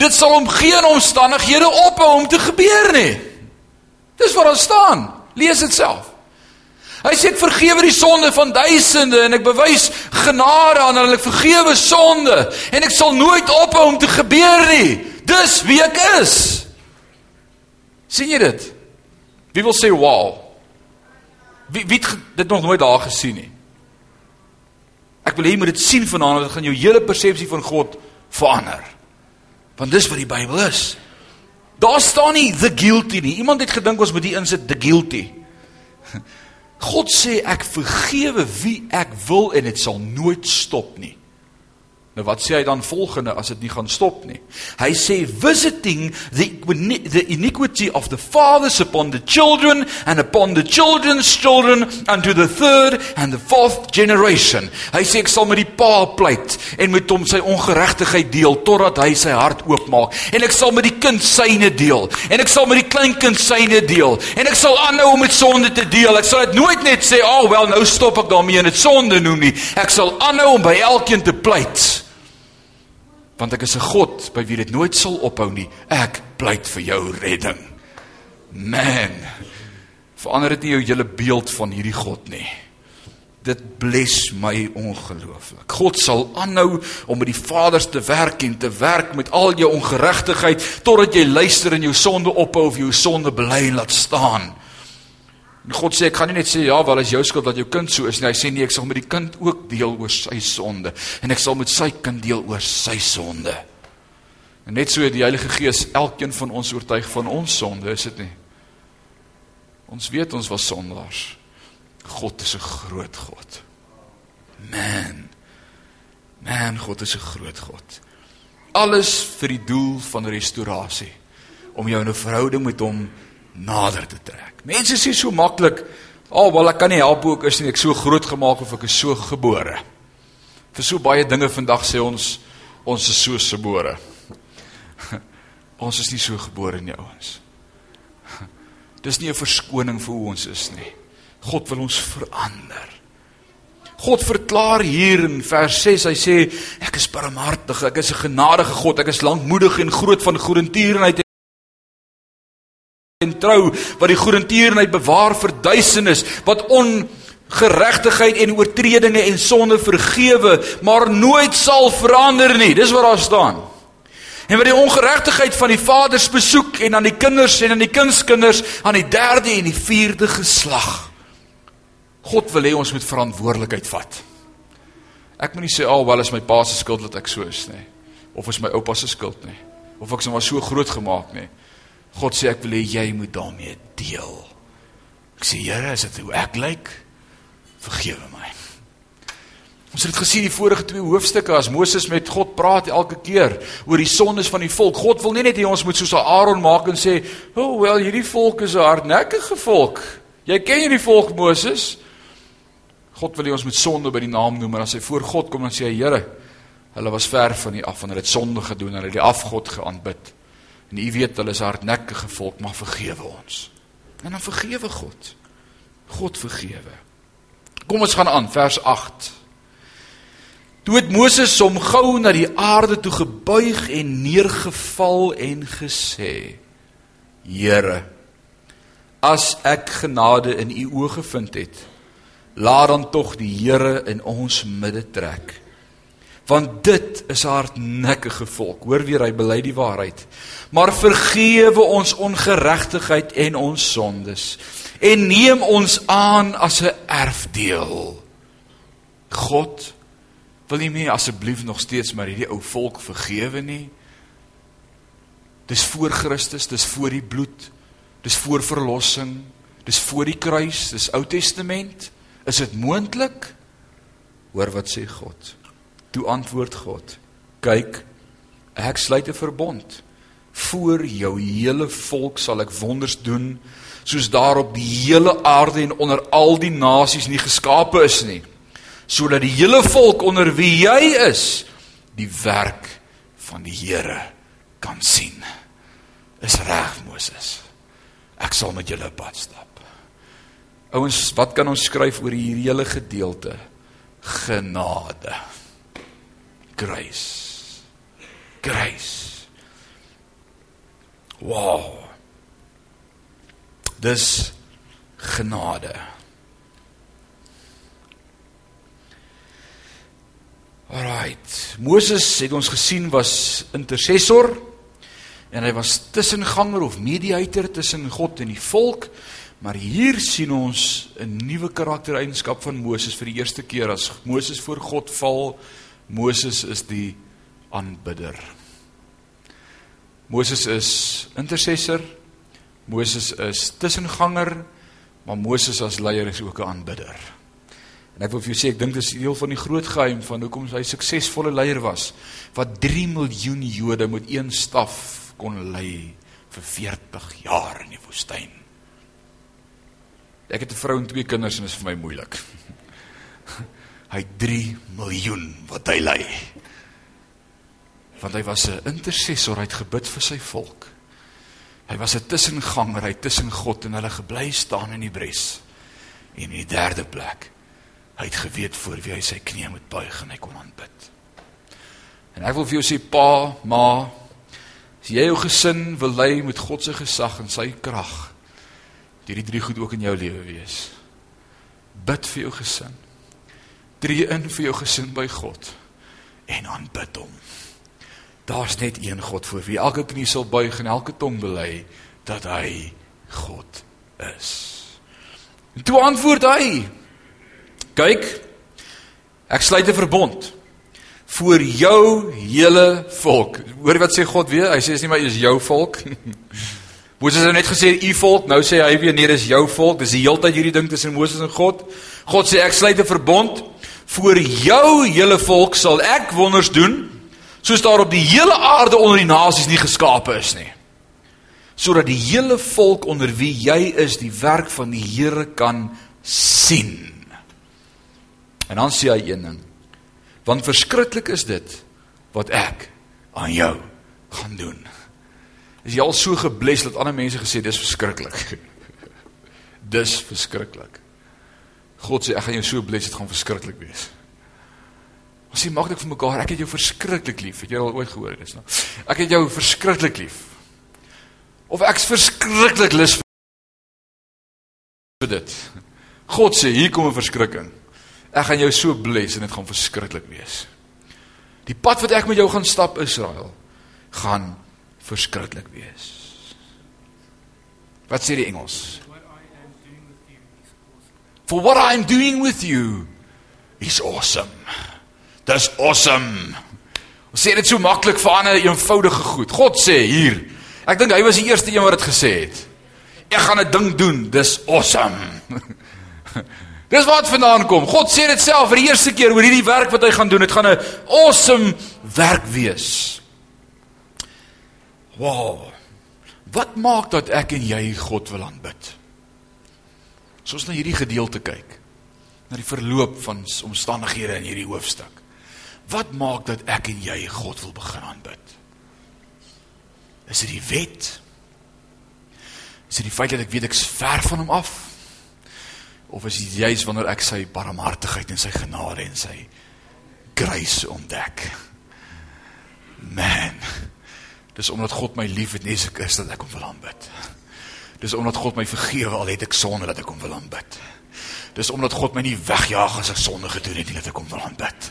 Dit sal om geen omstandighede ophou om te gebeur nie. Dis wat daar staan. Lees dit self. Hy sê ek vergewe die sonde van duisende en ek bewys genade aan hulle. Vergewe sonde en ek sal nooit ophou om te gebeur nie. Dis wie ek is. sien jy dit? Wie wil sê wow? Wie wie dit nog nooit daar gesien nie? Ek wil hê jy moet dit sien vanaand, dit gaan jou hele persepsie van God verander. Want dis wat die Bybel is. Daar staan nie the guilty nie. Iemand het gedink ons moet hier insit the guilty. God sê ek vergewe wie ek wil en dit sal nooit stop nie. Nou wat sê hy dan volgende as dit nie gaan stop nie? Hy sê visiting the the iniquity of the fathers upon the children and upon the children's children unto the third and the fourth generation. Hy sê ek sal met die pa pleit en met hom sy ongeregtigheid deel totdat hy sy hart oopmaak en ek sal met die kind syne deel en ek sal met die kleinkind syne deel en ek sal aanhou om met sonde te deel. Ek sal dit nooit net sê, "Ag, oh, wel nou stop ek daarmee en dit sonde noem nie." Ek sal aanhou om by elkeen te pleit want ek is 'n God by wie dit nooit sal ophou nie. Ek pleit vir jou redding. Man, verander dit nie jou hele beeld van hierdie God nie. Dit bless my ongelooflik. God sal aanhou om met die Vaders te werk en te werk met al jou ongeregtigheid totdat jy luister en jou sonde ophou of jou sonde bely en laat staan. En God sê ek gaan nie net sê ja, wel is jou skuld dat jou kind so is nie. Hy sê nee, ek sal met die kind ook deel oor sy sonde en ek sal met sy kind deel oor sy sonde. En net so die Heilige Gees elkeen van ons oortuig van ons sonde, is dit nie? Ons weet ons was sondaars. God is 'n groot God. Man. Man, God is 'n groot God. Alles vir die doel van restaurasie om jou in 'n verhouding met hom nader te trek. Mense sê so maklik, "Ag, oh, wel ek kan nie help hoe ek is nie, ek so groot gemaak of ek is so gebore." Vir so baie dinge vandag sê ons ons is so gebore. Ons is nie so gebore nie, ouens. Dis nie 'n verskoning vir hoe ons is nie. God wil ons verander. God verklaar hier in vers 6, hy sê ek is barmhartig, ek is 'n genadige God, ek is lankmoedig en groot van goedertierenheid en trou wat die goedertierenheid bewaar vir duisendes wat ongeregtigheid en oortredinge en sonde vergewe, maar nooit sal verander nie. Dis wat daar staan. En wat die ongeregtigheid van die vaders besoek en aan die kinders en aan die kindskinders aan die derde en die vierde geslag. God wil hê ons moet verantwoordelikheid vat. Ek moet nie sê al oh, wel is my pa se skuld dat ek so is nie of is my oupa se skuld nie of ek is maar so groot gemaak nie. God sê ek wil hê jy moet daarmee deel. Ek sê Here, is dit hoe ek lyk? Vergewe my. Ons het dit gesien die vorige twee hoofstukke as Moses met God praat elke keer oor die sondes van die volk. God wil nie net hê ons moet soos Aaron maak en sê, "O, oh, wel, hierdie volk is 'n hardnekkige volk." Jy ken hierdie volk Moses. God wil hê ons moet sonde by die naam noem en as hy voor God kom en sê Here, hulle was ver van U af en hulle het sonde gedoen, hulle het die afgod geaanbid. En U weet hulle is hardnekkige volk, maar vergewe ons. En dan vergewe God. God vergewe. Kom ons gaan aan vers 8. Toe het Moses hom gou na die aarde toe gebuig en neergeval en gesê: Here, as ek genade in U oë gevind het, laat dan tog die Here in ons midde trek. Want dit is hardnekkige volk. Hoor weer hy bely die waarheid. Maar vergewe ons ongeregtigheid en ons sondes en neem ons aan as 'n erfdeel. God wil nie meer asseblief nog steeds maar hierdie ou volk vergewe nie. Dis voor Christus, dis voor die bloed, dis voor verlossing, dis voor die kruis, dis Ou Testament. Is dit moontlik? Hoor wat sê God. Toe antwoord God: Kyk, ek sluit 'n verbond. Voor jou hele volk sal ek wonders doen soos daar op die hele aarde en onder al die nasies nie geskape is nie sodat die hele volk onder wie jy is die werk van die Here kan sien. Is reg Moses. Ek sal met julle pad stap. Ouens, wat kan ons skryf oor hierdie hele gedeelte? Genade. Grace. Grace. Wow. Dis genade. Alrite. Moses het ons gesien was intercessor en hy was tussenganger of mediator tussen God en die volk. Maar hier sien ons 'n nuwe karaktereienskap van Moses vir die eerste keer as Moses voor God val. Moses is die aanbidder. Moses is intercessor. Moses is tussenganger, maar Moses as leier is ook 'n aanbidder. En ek wil vir jou sê ek dink dis deel van die groot geheim van hoekom hy suksesvolle leier was wat 3 miljoen Jode met een staf kon lei vir 40 jaar in die woestyn. Ek het 'n vrou en twee kinders en dit is vir my moeilik. Hy 3 miljoen wat hy lei. Want hy was 'n intercessor, hy het gebid vir sy volk. Hy was 'n tussenganger, hy tussen God en hulle gebly staan in die bres. En in die derde plek, hy het geweet voor wie hy sy knie moet buig en hy kon aanbid. En ek wil vir jou sê pa, ma, as jy jou gesin wil lei met God se gesag en sy krag, hierdie drie goed ook in jou lewe wees. Bid vir jou gesin. Tree in vir jou gesin by God en aanbid hom. Daar's net een God voor wie elke knie sal buig en elke tong bely dat hy God is. En toe antwoord hy: Kyk, ek sluit 'n verbond vir jou hele volk. Hoor wat sê God weer? Hy sê dis nie maar is jou volk. Moses het net gesê u volk, nou sê hy weer nee, dis jou volk. Dis die heeltyd hierdie ding tussen Moses en God. God sê ek sluit 'n verbond vir jou hele volk sal ek wonders doen soos daar op die hele aarde onder die nasies nie geskape is nie. Sodat die hele volk onder wie jy is die werk van die Here kan sien. En dan sê hy een ding. Want verskriklik is dit wat ek aan jou gaan doen. Is jy al so gebless dat ander mense gesê dis verskriklik? dis verskriklik. God sê ek gaan jou so bless dit gaan verskriklik wees. Ons sê maklik vir mekaar, ek het jou verskriklik lief. Het jy al ooit gehoor dit? Ek het jou verskriklik lief. Of ek's verskriklik lus vir dit. God sê hier kom 'n verskrikking. Ek gaan jou so bless en dit gaan verskriklik wees. Die pad wat ek met jou gaan stap Israel gaan verskriklik wees. Wat sê die Engels? For what I am doing with you is awesome. Dis awesome. Ons sê dit so maklik vir ander eenvoudige goed. God sê hier. Ek dink hy was die eerste een wat dit gesê het. Ek gaan 'n ding doen. Dis awesome. Dis wat vandaan kom. God sê dit self vir die eerste keer oor hierdie werk wat hy gaan doen. Dit gaan 'n awesome werk wees. Wow. Wat maak dat ek en jy God wil aanbid? As ons na hierdie gedeelte kyk, na die verloop van omstandighede in hierdie hoofstuk. Wat maak dat ek en jy God wil begin aanbid? Is dit die wet? Is dit die feit dat ek weet ek's ver van hom af? Of is dit juis wanneer ek sy barmhartigheid en sy genade en sy grace ontdek? Man. Dis omdat God my liefhet, nie so is dat ek hom wil aanbid. Dis omdat God my vergewe al het ek sonde dat ek hom wil aanbid. Dis omdat God my nie wegjaag as ek sonde gedoen het nie dat ek hom wil aanbid.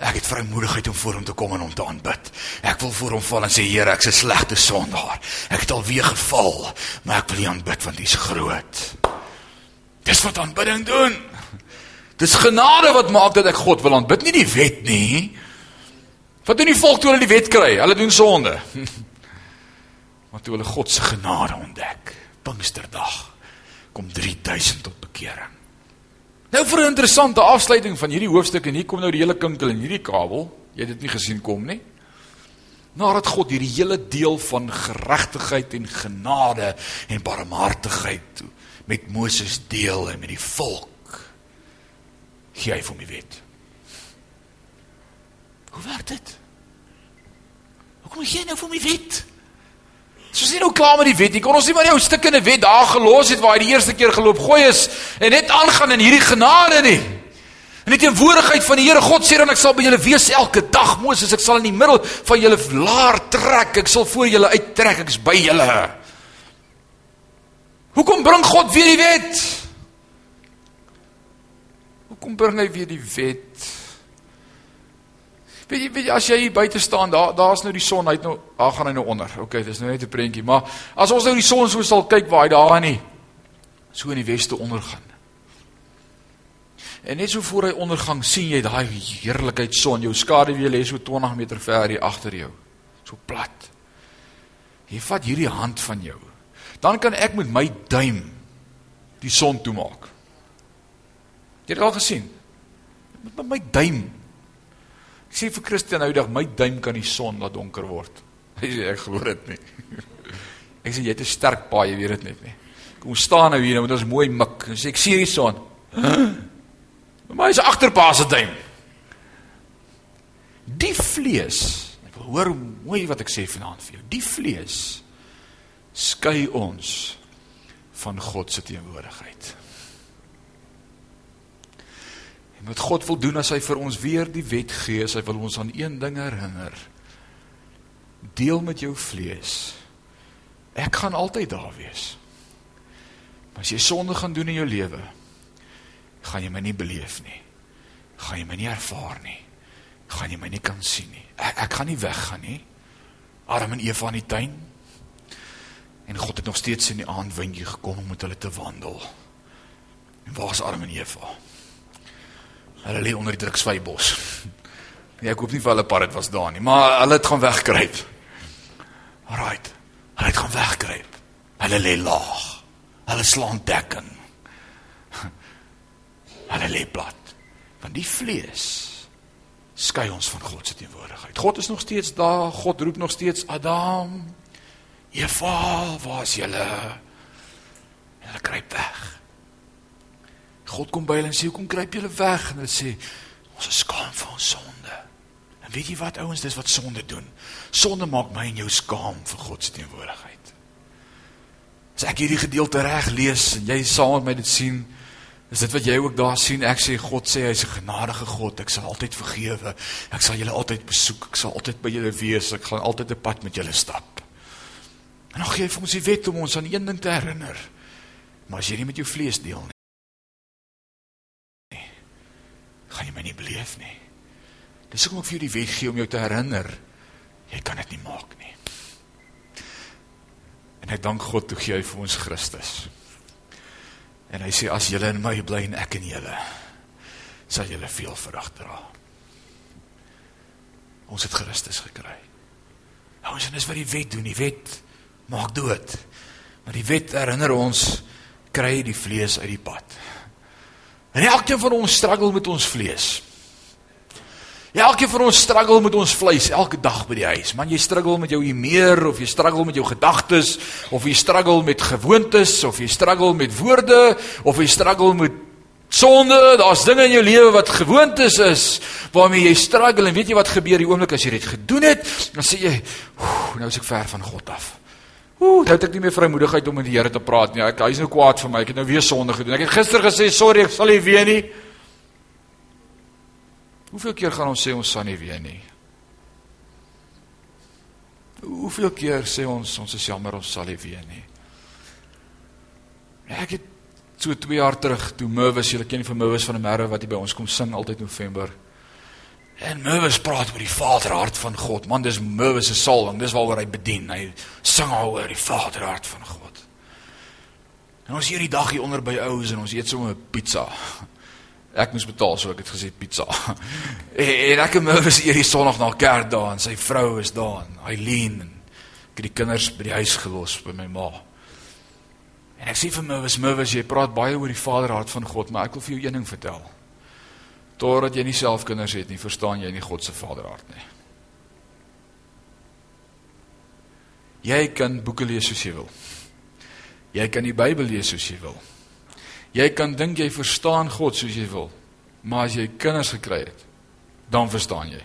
Ek het vrymoedigheid om voor hom te kom en hom te aanbid. Ek wil voor hom val en sê Here, ek's 'n slegte sondaar. Ek het al weer geval, maar ek wil U aanbid want U is groot. Dis wat aanbidding doen. Dis genade wat maak dat ek God wil aanbid, nie die wet nie. Wat doen die volk toe hulle die wet kry? Hulle doen sonde. Maar toe hulle God se genade ontdek, Pinksterdag, kom 3000 tot bekering. Nou vir 'n interessante afsluiting van hierdie hoofstuk en hier kom nou die hele kinkel in hierdie kabel. Jy het dit nie gesien kom nie. Nadat God hierdie hele deel van geregtigheid en genade en barmhartigheid met Moses deel en met die volk gee hy vir my wet. Hoe werk dit? Hoekom gee jy nou vir my wet? Soos jy nou klaar met die wet, jy kon ons nie maar jou stukkende wet daar gelos het waar hy die eerste keer geloop gooi is en net aangaan in hierdie genade nie. In die teenwoordigheid van die Here God sê dan ek sal by julle wees elke dag Moses ek sal in die middel van julle laar trek ek sal voor julle uittrek ek's by julle. Hoekom bring God weer die wet? Hoekom bring hy weer die wet? Weet jy, weet jy as jy hier buite staan, daar daar's nou die son, hy't nou, daar gaan hy nou onder. OK, dis nou net 'n prentjie, maar as ons nou die son so sal kyk waar hy daar aan nie so in die weste ondergaan. En net so voor hy ondergang sien jy daai heerlikheid son, jou skaduwee lê so 20 meter ver hier agter jou. So plat. Jy vat hierdie hand van jou. Dan kan ek met my duim die son toemaak. Jy het al gesien. Met my duim Ek sê vir Christian nou dag my duim kan die son laat donker word. Hy sê ek glo dit nie. Ek sê jy het 'n sterk paai, jy weet dit net nie. Kom staan nou hier nou met ons mooi mik. Ek sê ek sien die son. Maar hy is agterpa se duim. Die vlees, ek wil hoor mooi wat ek sê vanaand vir jou. Die vlees skei ons van God se teenwoordigheid. En wat God wil doen as hy vir ons weer die wet gee, hy wil ons aan een ding herinner. Deel met jou vlees. Ek gaan altyd daar wees. Maar as jy sonde gaan doen in jou lewe, gaan jy my nie beleef nie. Gaan jy my nie ervaar nie. Gaan jy my nie kan sien nie. Ek ek gaan nie weggaan nie. Adam en Eva in die tuin. En God het nog steeds in die aandwindjie gekom om met hulle te wandel. En waar is Adam en Eva? Hulle lê onder die druksvybos. Nee, ek hoop nie vir hulle pad dit was daar nie, maar hulle het gaan wegkruip. Alraight. Hulle het gaan wegkruip. Hulle lê laag. Hulle slaan dekking. Hulle lê plat. Want die vlees skei ons van God se teenwoordigheid. God is nog steeds daar. God roep nog steeds Adam. Eva, waar is julle? Hulle kruip weg. God kom by hulle en sê, "Hoekom kruip julle weg?" En hulle sê, Ons is skaam vir ons sonde. En weet jy wat ouens, dis wat sonde doen. Sonde maak my en jou skaam vir God se teenwoordigheid. As ek hierdie gedeelte reg lees en jy saam met my dit sien, is dit wat jy ook daar sien. Ek sê God sê hy's 'n genadige God. Ek sal altyd vergewe. Ek sal julle altyd besoek. Ek sal altyd by julle wees. Ek gaan altyd 'n pad met julle stap. En dan gee hy vir ons die wet om ons aan een ding te herinner. Maar as jy nie met jou vlees deel nie, gaan jy my nie beleef nie. Dis hoekom ek vir jou die wet gee om jou te herinner. Jy kan dit nie maak nie. En ek dank God toe gee hy vir ons Christus. En hy sê as julle in my bly en ek in julle, sal julle veel vrug dra. Ons het Christus gekry. Ons en dis wat die wet doen. Die wet maak dood. Maar die wet herinner ons kry die vlees uit die pad. En elkeen van ons struggle met ons vlees. Elkeen van ons struggle met ons vleis elke dag by die huis. Man, jy struggle met jou humeur of jy struggle met jou gedagtes of jy struggle met gewoontes of jy struggle met woorde of jy struggle met sonde. Daar's dinge in jou lewe wat gewoontes is waarmee jy struggle en weet jy wat gebeur die oomblik as jy dit gedoen het? Dan sê jy, "Nou is ek ver van God af." Ooh, nou het ek nie meer vrymoedigheid om met die Here te praat nie. Ek hy's nou kwaad vir my. Ek het nou weer sonde gedoen. Ek het gister gesê, "Sorry, ek sal nie weer nie." Hoeveel keer gaan ons sê ons sal nie weer nie? Hoeveel keer sê ons ons is jammer ons sal nie weer nie? Ek het so 2 jaar terug toe Merwis, julle ken nie van Merwis van der Merwe wat hy by ons kom sing altyd November. En Merwis praat oor die Vaderhart van God. Man, dis Merwis se salwing. Dis waaroor hy bedien. Hy sing oor die Vaderhart van God. En ons hier die dag hier onder by oues en ons eet sommer 'n pizza. Ek moes betaal so ek het gesê pizza. En, en ek en Merwis eet die Sondag na kerk daar en sy vrou is daar, Eileen en ek het die kinders by die huis gelos by my ma. En ek sê vir Merwis, Merwis, jy praat baie oor die Vaderhart van God, maar ek wil vir jou een ding vertel. Totdat jy nie self kinders het nie, verstaan jy nie God se vaderhart nie. Jy kan boeke lees soos jy wil. Jy kan die Bybel lees soos jy wil. Jy kan dink jy verstaan God soos jy wil. Maar as jy kinders gekry het, dan verstaan jy.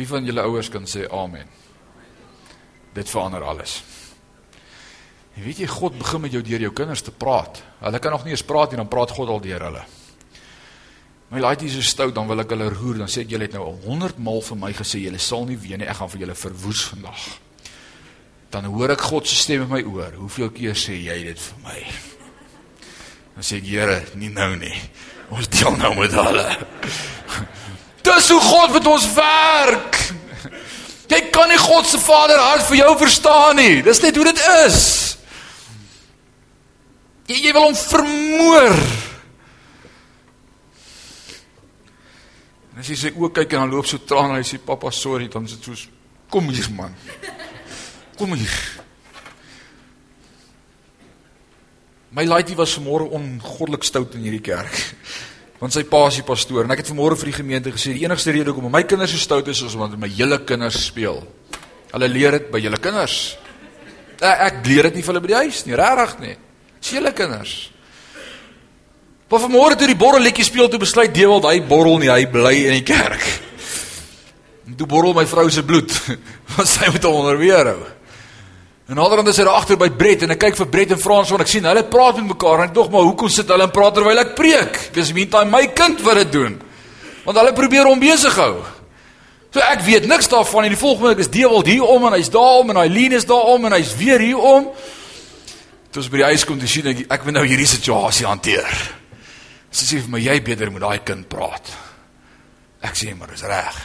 Wie van julle ouers kan sê amen? Dit verander alles. Jy weet jy God begin met jou deur jou kinders te praat. Hulle kan nog nie eens praat nie, dan praat God al deur hulle. My laaitjie is stout, dan wil ek hulle roer, dan sê ek julle het nou al 100 maal vir my gesê julle sal nie weet nie, ek gaan vir julle verwoes vandag. Dan hoor ek God se stem in my oor. Hoeveel keer sê jy dit vir my? Dan sê ek, Here, nie nou nie. Ons deel nou met hulle. Dis hoe God met ons werk. Jy kan nie God se Vader hart vir jou verstaan nie. Dis net hoe dit is. Jy, jy wil hom vermoor. En as jy sy oë kyk en dan loop so traan en hy sê pappa sorry dan is dit soos kom hier man. Kom hier. My laaitjie was vanmôre ongoddelik stout in hierdie kerk. Want sy pa is die pastoor en ek het vanmôre vir die gemeente gesê die enigste rede hoekom my kinders so stout is is omdat my hele kinders speel. Hulle leer dit by julle kinders. Ek, ek leer dit nie vir hulle by die huis nie, regtig nie. Dis julle kinders. Maar vanmôre toe die borrelletjie speel toe besluit Dewald hy borrel nie, hy bly in die kerk. En toe borrel my vrou se bloed. Want sy moet hom onderweer hou. En naderhand is hy daar agter by Brett en ek kyk vir Brett en Frans want ek sien hulle praat met mekaar en ek dog maar hoekom sit hulle en praat terwyl ek preek? Dis meantime my kind wat dit doen. Want hulle probeer hom besig hou. So ek weet niks daarvan en die volgende week is Dewald hier om en hy's daar om en Eileen is daar om en hy's weer hier om. Toe ons by die huis kom te sien ek ek moet nou hierdie situasie hanteer. Sy sê vir my jy beter met daai kind praat. Ek sê maar dis reg.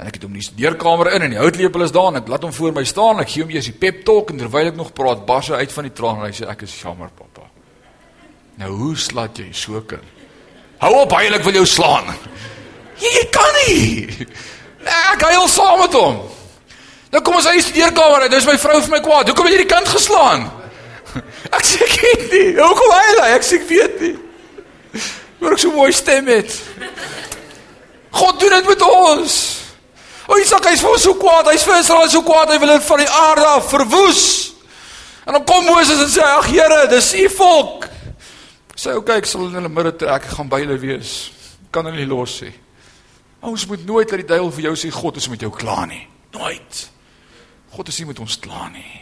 En ek het hom in die deurkamer in en die houtlepel is daar en ek laat hom voor my staan. Ek gee hom eers die pep talk en terwyl ek nog praat, bars hy uit van die traan en hy sê ek is jammer pappa. Nou hoe slaat jy so kind? Hou op, hy wil jou slaan. Jy, jy kan nie. Ek huil saam met hom. Nou kom ons uit die deurkamer uit. Dis my vrou vir my kwaad. Hoekom het jy die kind geslaan? Ek sê ek weet nie. Hoekom huil hy? Ek sê ek weet nie. Maar ek so mooi stem het. God doen dit met ons. O Isak, hy's vir ons so kwaad. Hy's vir Israel so kwaad. Hy wil dit van die aarde af verwoes. En dan kom Moses en sê: "Ag Here, dis u volk." Sê: "Oké, okay, ek sal in hulle midde trek. Ek gaan by hulle wees. kan hulle nie los nie. Ons moet nooit dat die duiwel vir jou sê God is met jou klaar nie. Nooit. God is nie met ons klaar nie.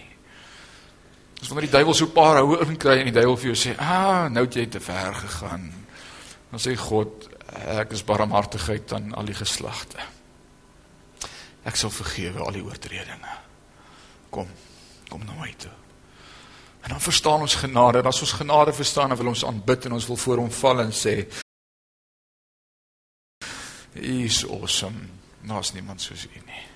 Dis wanneer die duiwel so 'n paar houe inkry en die duiwel vir jou sê, "Ah, nou het jy te ver gegaan." Dan sê God, "Ek is barmhartigheid aan al die geslagte. Ek sal vergewe al die oortredinge. Kom, kom na my toe." En dan verstaan ons genade. En as ons genade verstaan, dan wil ons aanbid en ons wil voor hom val en sê, "U is awesome. Daar's niemand soos U nie."